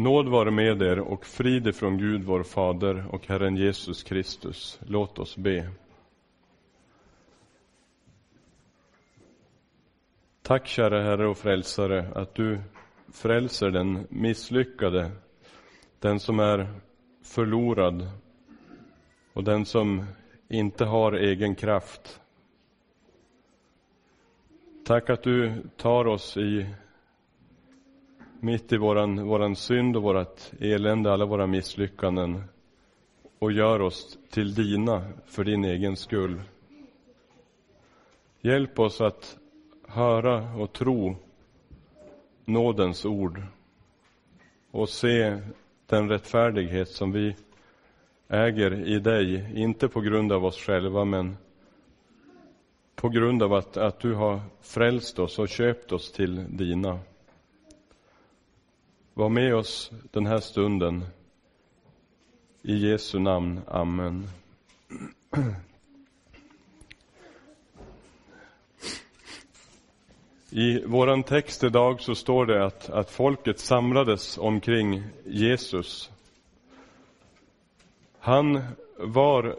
Nåd vare med er och frid från Gud vår Fader och Herren Jesus Kristus. Låt oss be. Tack kära Herre och Frälsare att du frälser den misslyckade, den som är förlorad och den som inte har egen kraft. Tack att du tar oss i mitt i våran, våran synd och vårat elände, alla våra misslyckanden och gör oss till dina för din egen skull. Hjälp oss att höra och tro nådens ord och se den rättfärdighet som vi äger i dig, inte på grund av oss själva men på grund av att, att du har frälst oss och köpt oss till dina. Var med oss den här stunden. I Jesu namn. Amen. I vår text idag så står det att, att folket samlades omkring Jesus. Han var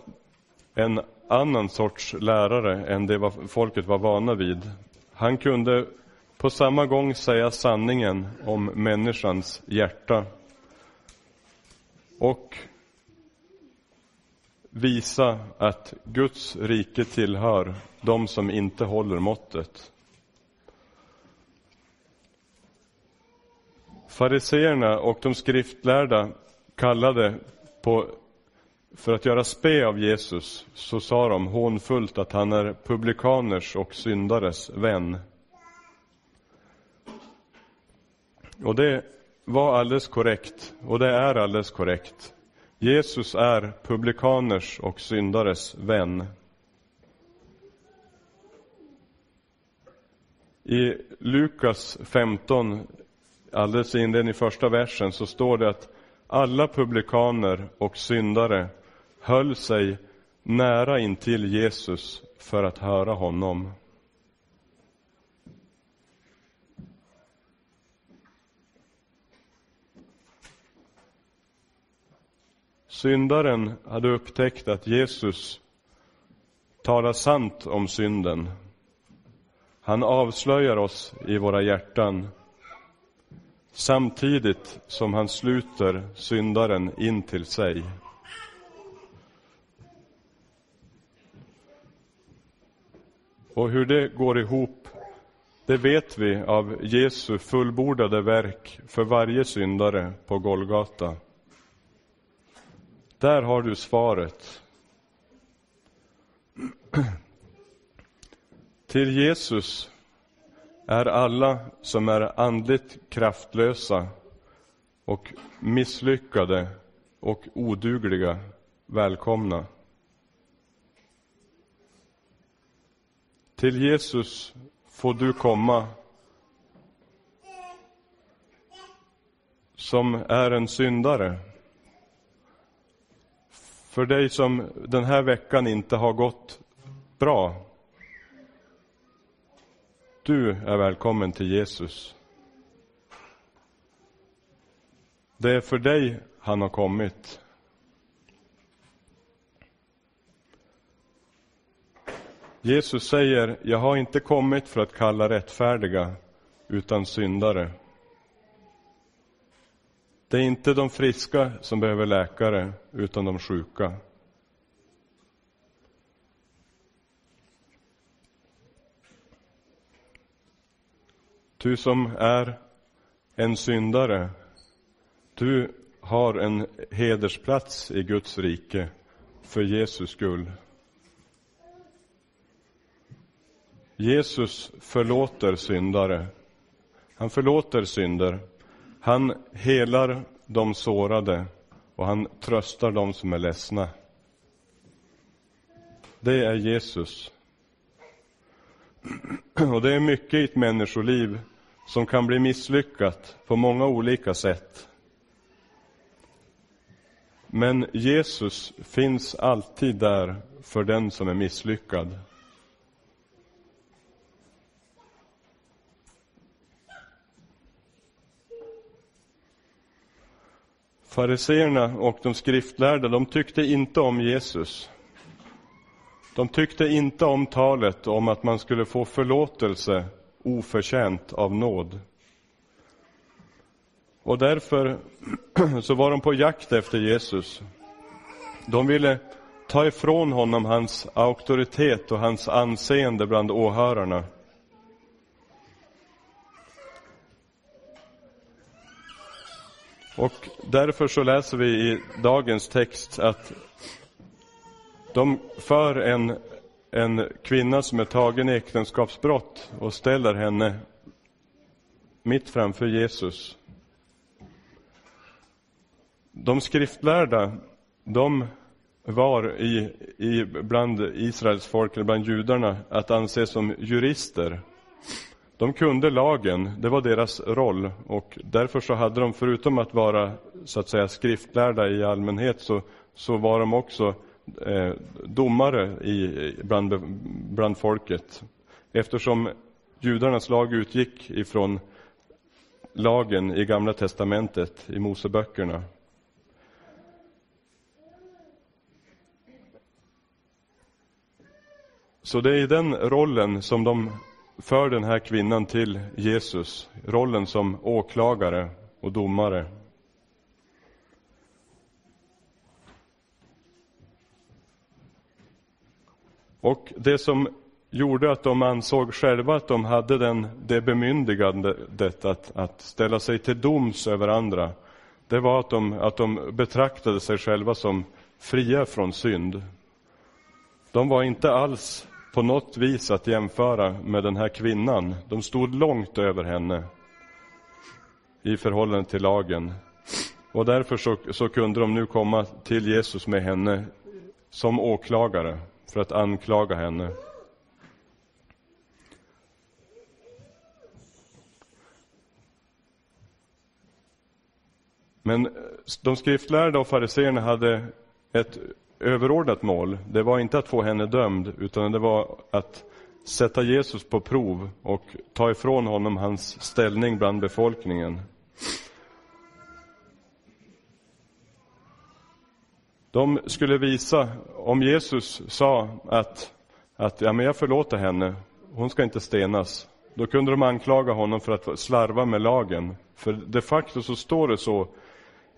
en annan sorts lärare än det folket var vana vid. Han kunde på samma gång säga sanningen om människans hjärta och visa att Guds rike tillhör de som inte håller måttet. Fariseerna och de skriftlärda kallade på, för att göra spe av Jesus, så sa de hånfullt att han är publikaners och syndares vän. Och det var alldeles korrekt, och det är alldeles korrekt. Jesus är publikaners och syndares vän. I Lukas 15, alldeles inledning i första versen, så står det att alla publikaner och syndare höll sig nära intill Jesus för att höra honom. Syndaren hade upptäckt att Jesus talar sant om synden. Han avslöjar oss i våra hjärtan samtidigt som han sluter syndaren in till sig. Och hur det går ihop, det vet vi av Jesu fullbordade verk för varje syndare på Golgata. Där har du svaret. Till Jesus är alla som är andligt kraftlösa och misslyckade och odugliga välkomna. Till Jesus får du komma som är en syndare för dig som den här veckan inte har gått bra. Du är välkommen till Jesus. Det är för dig han har kommit. Jesus säger, jag har inte kommit för att kalla rättfärdiga, utan syndare. Det är inte de friska som behöver läkare, utan de sjuka. Du som är en syndare, du har en hedersplats i Guds rike för Jesus skull. Jesus förlåter syndare. Han förlåter synder han helar de sårade och han tröstar de som är ledsna. Det är Jesus. Och det är mycket i ett människoliv som kan bli misslyckat på många olika sätt. Men Jesus finns alltid där för den som är misslyckad. Fariseerna och de skriftlärda, de tyckte inte om Jesus. De tyckte inte om talet om att man skulle få förlåtelse oförtjänt av nåd. Och därför så var de på jakt efter Jesus. De ville ta ifrån honom hans auktoritet och hans anseende bland åhörarna. Och därför så läser vi i dagens text att de för en, en kvinna som är tagen i äktenskapsbrott och ställer henne mitt framför Jesus. De skriftlärda, de var i, i, bland Israels folk, eller bland judarna, att anses som jurister. De kunde lagen, det var deras roll och därför så hade de, förutom att vara så att säga skriftlärda i allmänhet, så, så var de också eh, domare i, bland, bland folket. Eftersom judarnas lag utgick ifrån lagen i Gamla testamentet, i Moseböckerna. Så det är i den rollen som de för den här kvinnan till Jesus, rollen som åklagare och domare. Och det som gjorde att de ansåg själva att de hade den, det bemyndigandet att, att ställa sig till doms över andra, det var att de, att de betraktade sig själva som fria från synd. De var inte alls på något vis att jämföra med den här kvinnan. De stod långt över henne i förhållande till lagen. Och därför så, så kunde de nu komma till Jesus med henne som åklagare för att anklaga henne. Men de skriftlärda och fariseerna hade ett överordnat mål. Det var inte att få henne dömd, utan det var att sätta Jesus på prov och ta ifrån honom hans ställning bland befolkningen. De skulle visa, om Jesus sa att, att ja, men jag förlåter henne, hon ska inte stenas, då kunde de anklaga honom för att slarva med lagen. För de facto så står det så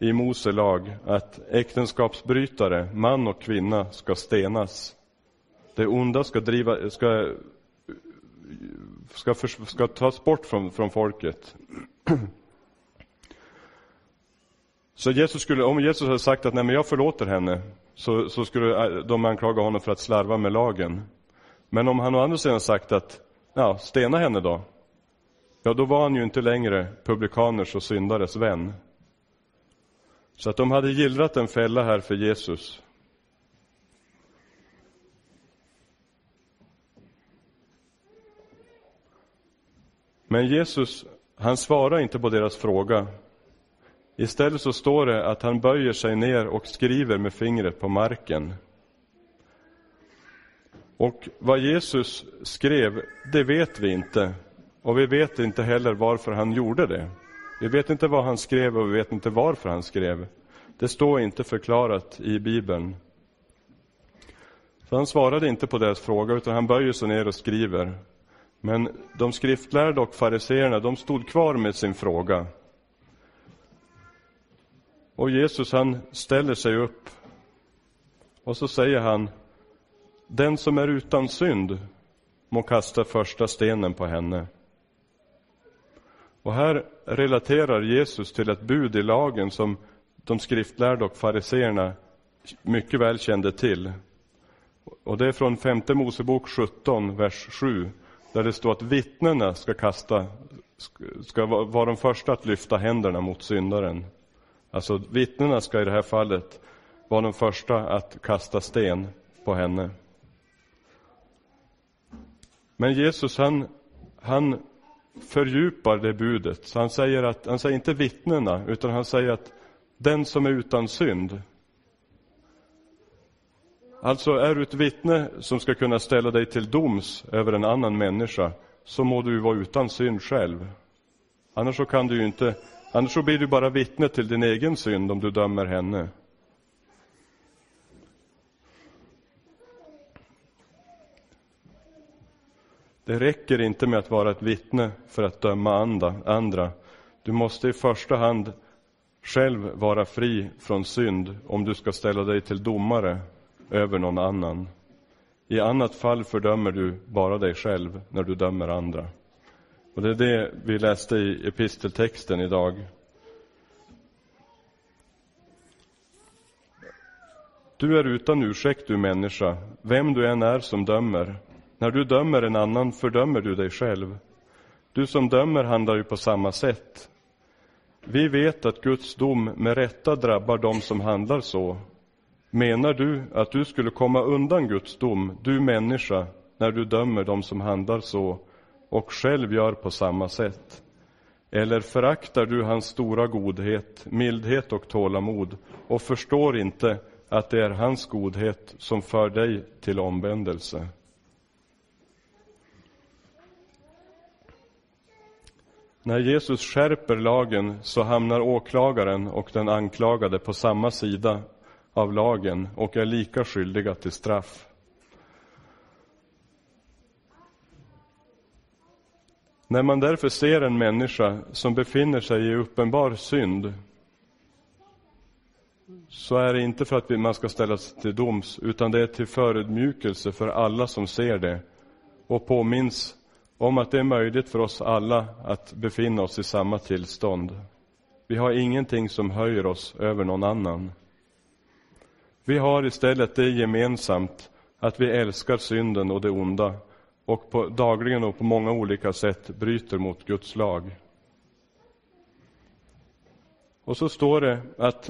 i Mose lag att äktenskapsbrytare, man och kvinna, ska stenas. Det onda ska, driva, ska, ska, för, ska tas bort från, från folket. Så Jesus skulle, om Jesus hade sagt att nej men jag förlåter henne, så, så skulle äh, de anklaga honom för att slarva med lagen. Men om han å andra sidan sagt att, ja, stena henne då. Ja, då var han ju inte längre publikaners och syndares vän. Så att de hade gillrat en fälla här för Jesus. Men Jesus, han svarar inte på deras fråga. Istället så står det att han böjer sig ner och skriver med fingret på marken. Och vad Jesus skrev, det vet vi inte. Och vi vet inte heller varför han gjorde det. Vi vet inte vad han skrev och vi vet inte varför han skrev. Det står inte förklarat i Bibeln. Så han svarade inte på deras fråga, utan han böjer sig ner och skriver. Men de skriftlärda och fariseerna, de stod kvar med sin fråga. Och Jesus han ställer sig upp och så säger han, den som är utan synd må kasta första stenen på henne. Och här relaterar Jesus till ett bud i lagen som de skriftlärda och fariseerna mycket väl kände till. Och det är från femte Mosebok 17, vers 7, där det står att vittnena ska kasta, ska vara de första att lyfta händerna mot syndaren. Alltså vittnena ska i det här fallet vara de första att kasta sten på henne. Men Jesus han, han fördjupar det budet. Så han säger, att, han säger inte vittnena, utan han säger att den som är utan synd. Alltså, är du ett vittne som ska kunna ställa dig till doms över en annan människa, så må du vara utan synd själv. Annars så kan du ju inte Annars så blir du bara vittne till din egen synd om du dömer henne. Det räcker inte med att vara ett vittne för att döma andra. Du måste i första hand själv vara fri från synd om du ska ställa dig till domare över någon annan. I annat fall fördömer du bara dig själv när du dömer andra. Och det är det vi läste i episteltexten idag. Du är utan ursäkt du människa, vem du än är som dömer. När du dömer en annan fördömer du dig själv. Du som dömer handlar ju på samma sätt. Vi vet att Guds dom med rätta drabbar dem som handlar så. Menar du att du skulle komma undan Guds dom, du människa, när du dömer dem som handlar så och själv gör på samma sätt? Eller föraktar du hans stora godhet, mildhet och tålamod och förstår inte att det är hans godhet som för dig till omvändelse? När Jesus skärper lagen så hamnar åklagaren och den anklagade på samma sida av lagen och är lika skyldiga till straff. När man därför ser en människa som befinner sig i uppenbar synd så är det inte för att man ska ställas till doms utan det är till förödmjukelse för alla som ser det och påminns om att det är möjligt för oss alla att befinna oss i samma tillstånd. Vi har ingenting som höjer oss över någon annan. Vi har istället det gemensamt att vi älskar synden och det onda och på, dagligen och på många olika sätt bryter mot Guds lag. Och så står det att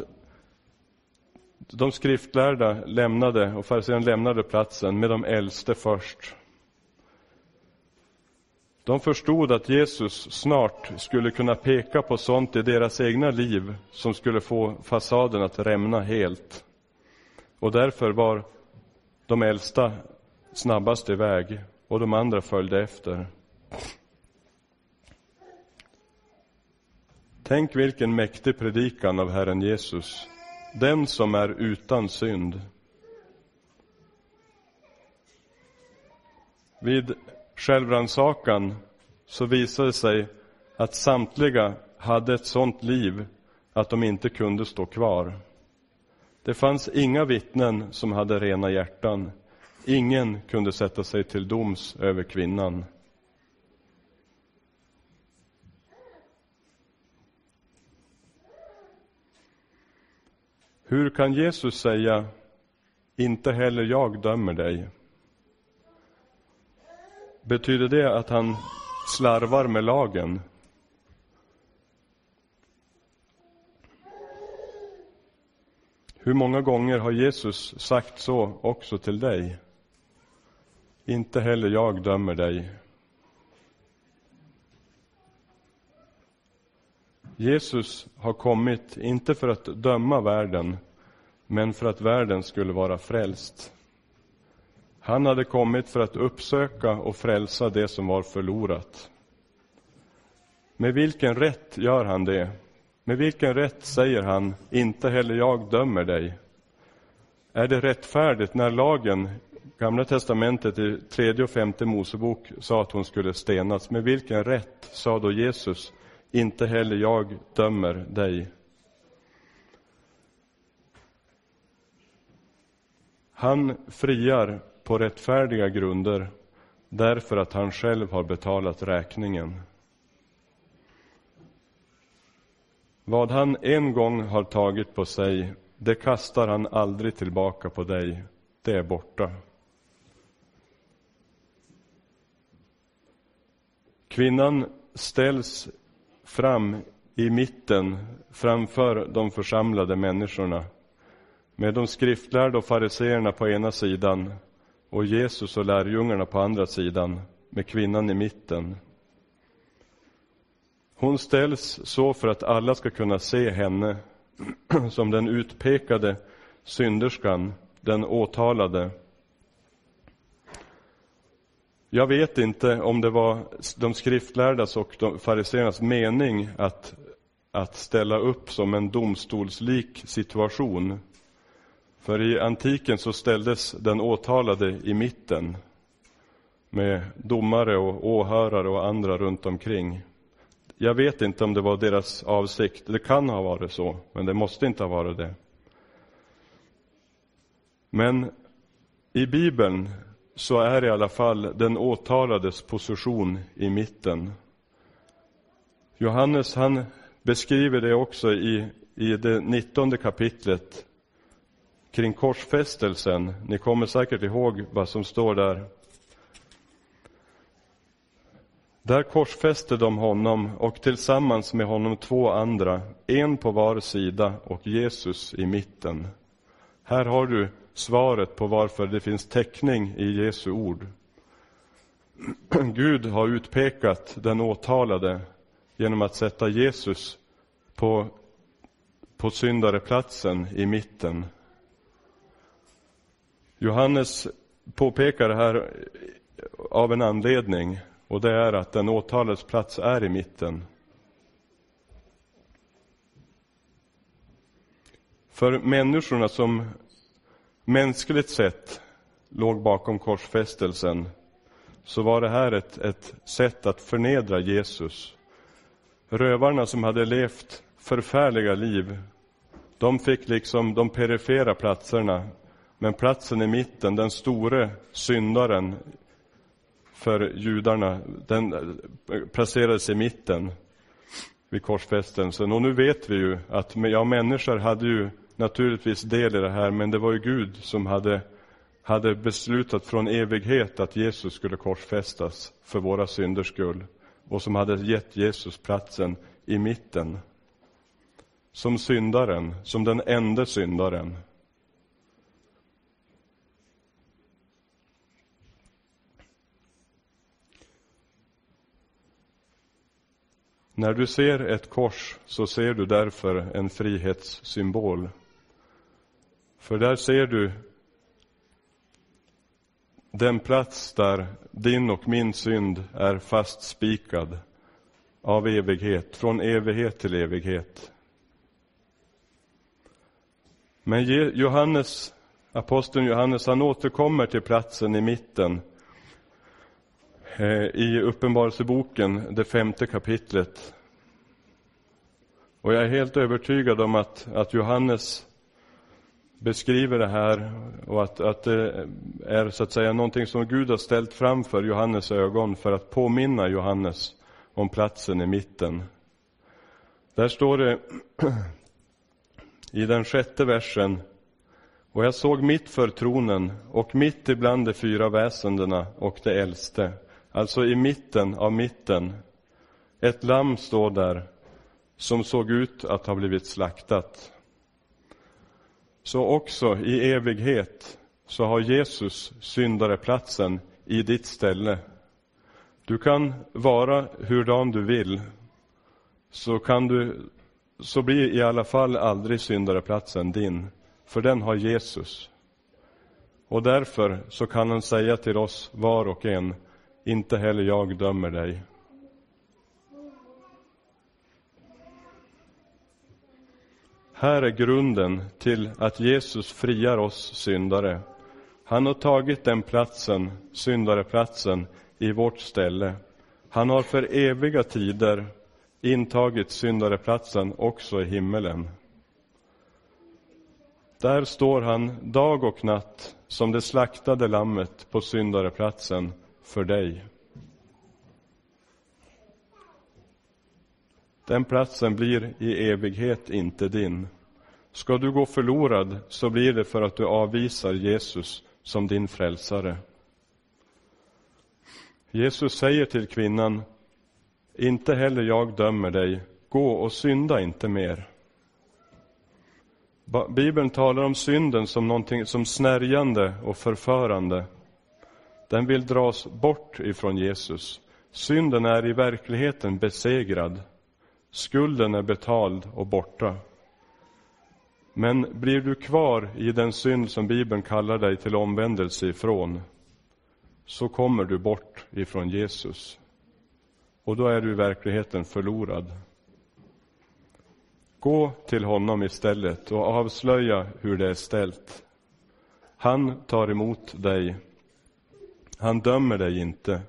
de skriftlärda lämnade och fariséerna lämnade platsen med de äldste först. De förstod att Jesus snart skulle kunna peka på sånt i deras egna liv som skulle få fasaden att rämna helt. Och därför var de äldsta snabbast iväg och de andra följde efter. Tänk vilken mäktig predikan av Herren Jesus, den som är utan synd. Vid självrannsakan så visade det sig att samtliga hade ett sådant liv att de inte kunde stå kvar. Det fanns inga vittnen som hade rena hjärtan. Ingen kunde sätta sig till doms över kvinnan. Hur kan Jesus säga, inte heller jag dömer dig? Betyder det att han slarvar med lagen? Hur många gånger har Jesus sagt så också till dig? Inte heller jag dömer dig. Jesus har kommit, inte för att döma världen, men för att världen skulle vara frälst. Han hade kommit för att uppsöka och frälsa det som var förlorat. Med vilken rätt gör han det? Med vilken rätt säger han, inte heller jag dömer dig? Är det rättfärdigt när lagen, Gamla testamentet i tredje och femte Mosebok, sa att hon skulle stenas? Med vilken rätt sa då Jesus, inte heller jag dömer dig? Han friar på rättfärdiga grunder därför att han själv har betalat räkningen. Vad han en gång har tagit på sig, det kastar han aldrig tillbaka på dig. Det är borta. Kvinnan ställs fram i mitten framför de församlade människorna med de skriftlärda och fariseerna på ena sidan och Jesus och lärjungarna på andra sidan med kvinnan i mitten. Hon ställs så för att alla ska kunna se henne som den utpekade synderskan, den åtalade. Jag vet inte om det var de skriftlärdas och de fariseernas mening att att ställa upp som en domstolslik situation. För i antiken så ställdes den åtalade i mitten med domare och åhörare och andra runt omkring. Jag vet inte om det var deras avsikt. Det kan ha varit så, men det måste inte ha varit det. Men i Bibeln så är i alla fall den åtalades position i mitten. Johannes han beskriver det också i, i det nittonde kapitlet kring korsfästelsen. Ni kommer säkert ihåg vad som står där. Där korsfäste de honom och tillsammans med honom två andra, en på var sida och Jesus i mitten. Här har du svaret på varför det finns täckning i Jesu ord. Gud har utpekat den åtalade genom att sätta Jesus på, på syndareplatsen i mitten. Johannes påpekar det här av en anledning och det är att den åtalades plats är i mitten. För människorna som mänskligt sett låg bakom korsfästelsen så var det här ett, ett sätt att förnedra Jesus. Rövarna som hade levt förfärliga liv, de fick liksom de perifera platserna, men platsen i mitten, den store syndaren för judarna, den placerades i mitten vid korsfästelsen. Och nu vet vi ju att ja, människor hade ju naturligtvis del i det här, men det var ju Gud som hade, hade beslutat från evighet att Jesus skulle korsfästas för våra synders skull och som hade gett Jesus platsen i mitten. Som syndaren, som den enda syndaren. När du ser ett kors så ser du därför en frihetssymbol. För där ser du den plats där din och min synd är fastspikad av evighet, från evighet till evighet. Men Johannes, aposteln Johannes, han återkommer till platsen i mitten Eh, i Uppenbarelseboken, det femte kapitlet. Och jag är helt övertygad om att, att Johannes beskriver det här och att, att det är så att säga någonting som Gud har ställt framför Johannes ögon för att påminna Johannes om platsen i mitten. Där står det i den sjätte versen och jag såg mitt för tronen och mitt ibland de fyra väsendena och det äldste, alltså i mitten av mitten, ett lamm står där som såg ut att ha blivit slaktat. Så också i evighet så har Jesus syndareplatsen i ditt ställe. Du kan vara hurdan du vill, så kan du så blir i alla fall aldrig syndareplatsen din, för den har Jesus. Och därför så kan han säga till oss var och en, inte heller jag dömer dig. Här är grunden till att Jesus friar oss syndare. Han har tagit den platsen, syndareplatsen, i vårt ställe. Han har för eviga tider intagit syndareplatsen också i himmelen. Där står han dag och natt som det slaktade lammet på syndareplatsen för dig. Den platsen blir i evighet inte din. Ska du gå förlorad så blir det för att du avvisar Jesus som din frälsare. Jesus säger till kvinnan, inte heller jag dömer dig, gå och synda inte mer. Bibeln talar om synden som någonting som snärjande och förförande. Den vill dras bort ifrån Jesus. Synden är i verkligheten besegrad. Skulden är betald och borta. Men blir du kvar i den synd som Bibeln kallar dig till omvändelse ifrån, så kommer du bort ifrån Jesus. Och då är du i verkligheten förlorad. Gå till honom istället och avslöja hur det är ställt. Han tar emot dig. Han dömer dig inte.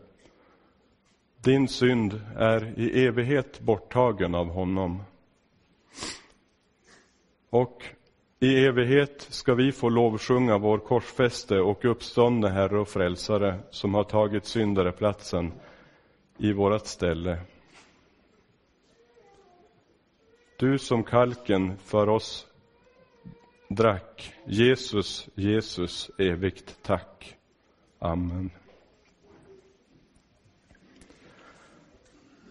Din synd är i evighet borttagen av honom. Och i evighet ska vi få lovsjunga vår korsfäste och uppståndne Herre och Frälsare som har tagit syndareplatsen i vårt ställe. Du som kalken för oss drack, Jesus, Jesus, evigt tack. Amen.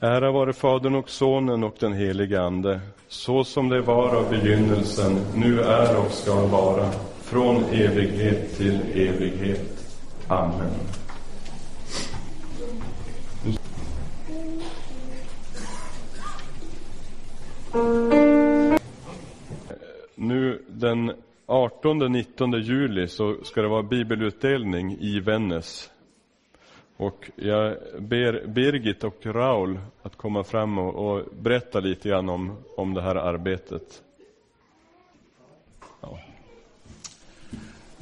Ära vare Fadern och Sonen och den helige Ande, så som det var av begynnelsen, nu är och ska vara, från evighet till evighet. Amen. Nu den 18-19 juli så ska det vara bibelutdelning i Vännäs. Och jag ber Birgit och Raul att komma fram och, och berätta lite grann om, om det här arbetet. Ja.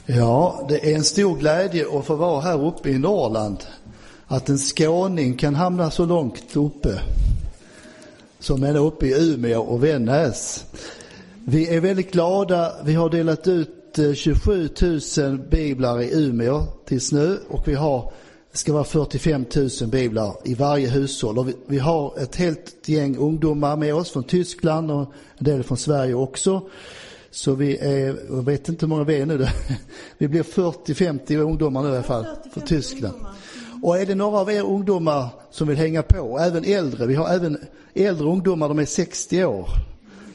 ja, det är en stor glädje att få vara här uppe i Norrland. Att en skåning kan hamna så långt uppe som är uppe i Umeå och Vännäs. Vi är väldigt glada. Vi har delat ut eh, 27 000 biblar i Umeå tills nu och vi har det ska vara 45 000 biblar i varje hushåll. Och vi, vi, har ett helt gäng ungdomar med oss från Tyskland och en del från Sverige också. Så vi är, jag vet inte hur många vi är nu. Vi blir 40-50 ungdomar nu i alla fall från Tyskland. Och är det några av er ungdomar som vill hänga på, även äldre, vi har även äldre ungdomar, de är 60 år.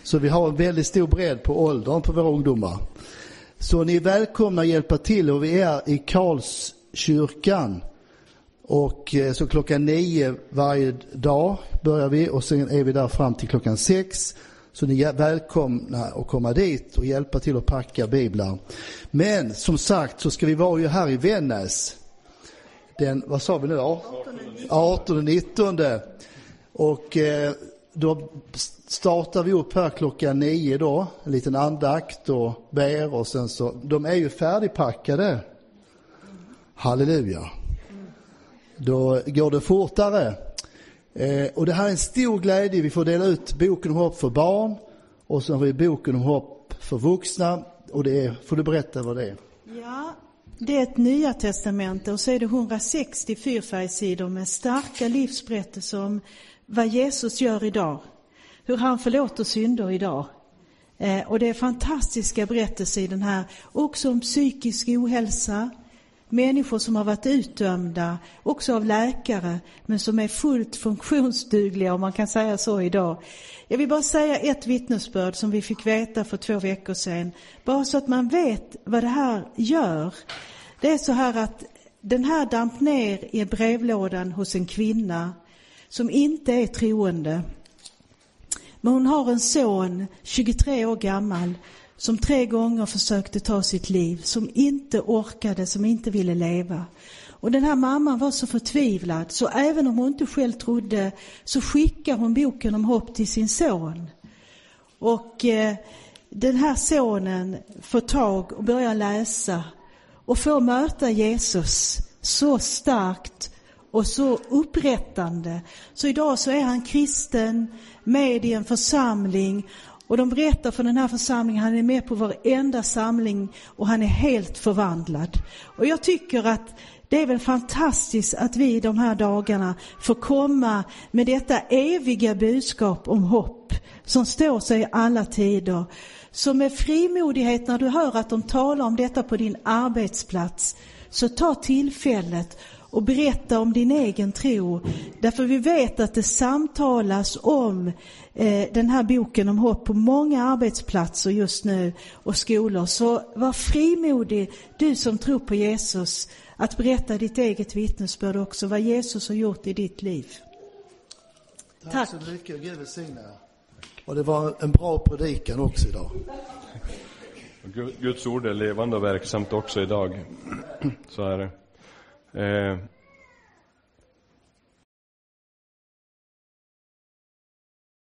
Så vi har en väldigt stor bredd på åldern på våra ungdomar. Så ni är välkomna att hjälpa till och vi är i Karlskyrkan och eh, så klockan nio varje dag börjar vi och sen är vi där fram till klockan sex. Så ni är välkomna att komma dit och hjälpa till att packa biblar. Men som sagt så ska vi vara ju här i Vännäs. Den, vad sa vi nu? 18 och 19. Och eh, då startar vi upp här klockan nio då, en liten andakt och ber och sen så, de är ju färdigpackade. Halleluja då går det fortare. Eh, och det här är en stor glädje. Vi får dela ut boken om hopp för barn och så har vi boken om hopp för vuxna. Och det är, får du berätta vad det är? Ja, det är ett nya testamente och så är det 160 fyrfärgssidor med starka livsberättelser om vad Jesus gör idag. Hur han förlåter synder idag. Eh, och det är fantastiska berättelser i den här, också om psykisk ohälsa, Människor som har varit utdömda, också av läkare, men som är fullt funktionsdugliga om man kan säga så idag. Jag vill bara säga ett vittnesbörd som vi fick veta för två veckor sedan. Bara så att man vet vad det här gör. Det är så här att den här damp ner i brevlådan hos en kvinna som inte är troende. Men hon har en son, 23 år gammal, som tre gånger försökte ta sitt liv, som inte orkade, som inte ville leva. Och den här mamman var så förtvivlad, så även om hon inte själv trodde, så skickar hon boken om hopp till sin son. Och eh, den här sonen får tag och börjar läsa och får möta Jesus så starkt och så upprättande. Så idag så är han kristen, med i en församling och de berättar för den här församlingen, han är med på varenda samling och han är helt förvandlad. Och jag tycker att det är väl fantastiskt att vi de här dagarna får komma med detta eviga budskap om hopp som står sig i alla tider. Så med frimodighet när du hör att de talar om detta på din arbetsplats, så ta tillfället och berätta om din egen tro. Därför vi vet att det samtalas om eh, den här boken om hopp på många arbetsplatser just nu och skolor. Så var frimodig, du som tror på Jesus, att berätta ditt eget vittnesbörd också, vad Jesus har gjort i ditt liv. Tack, Tack. så mycket, Gud välsigne Och det var en bra predikan också idag. Guds ord är levande och verksamt också idag. Så är det. Eh,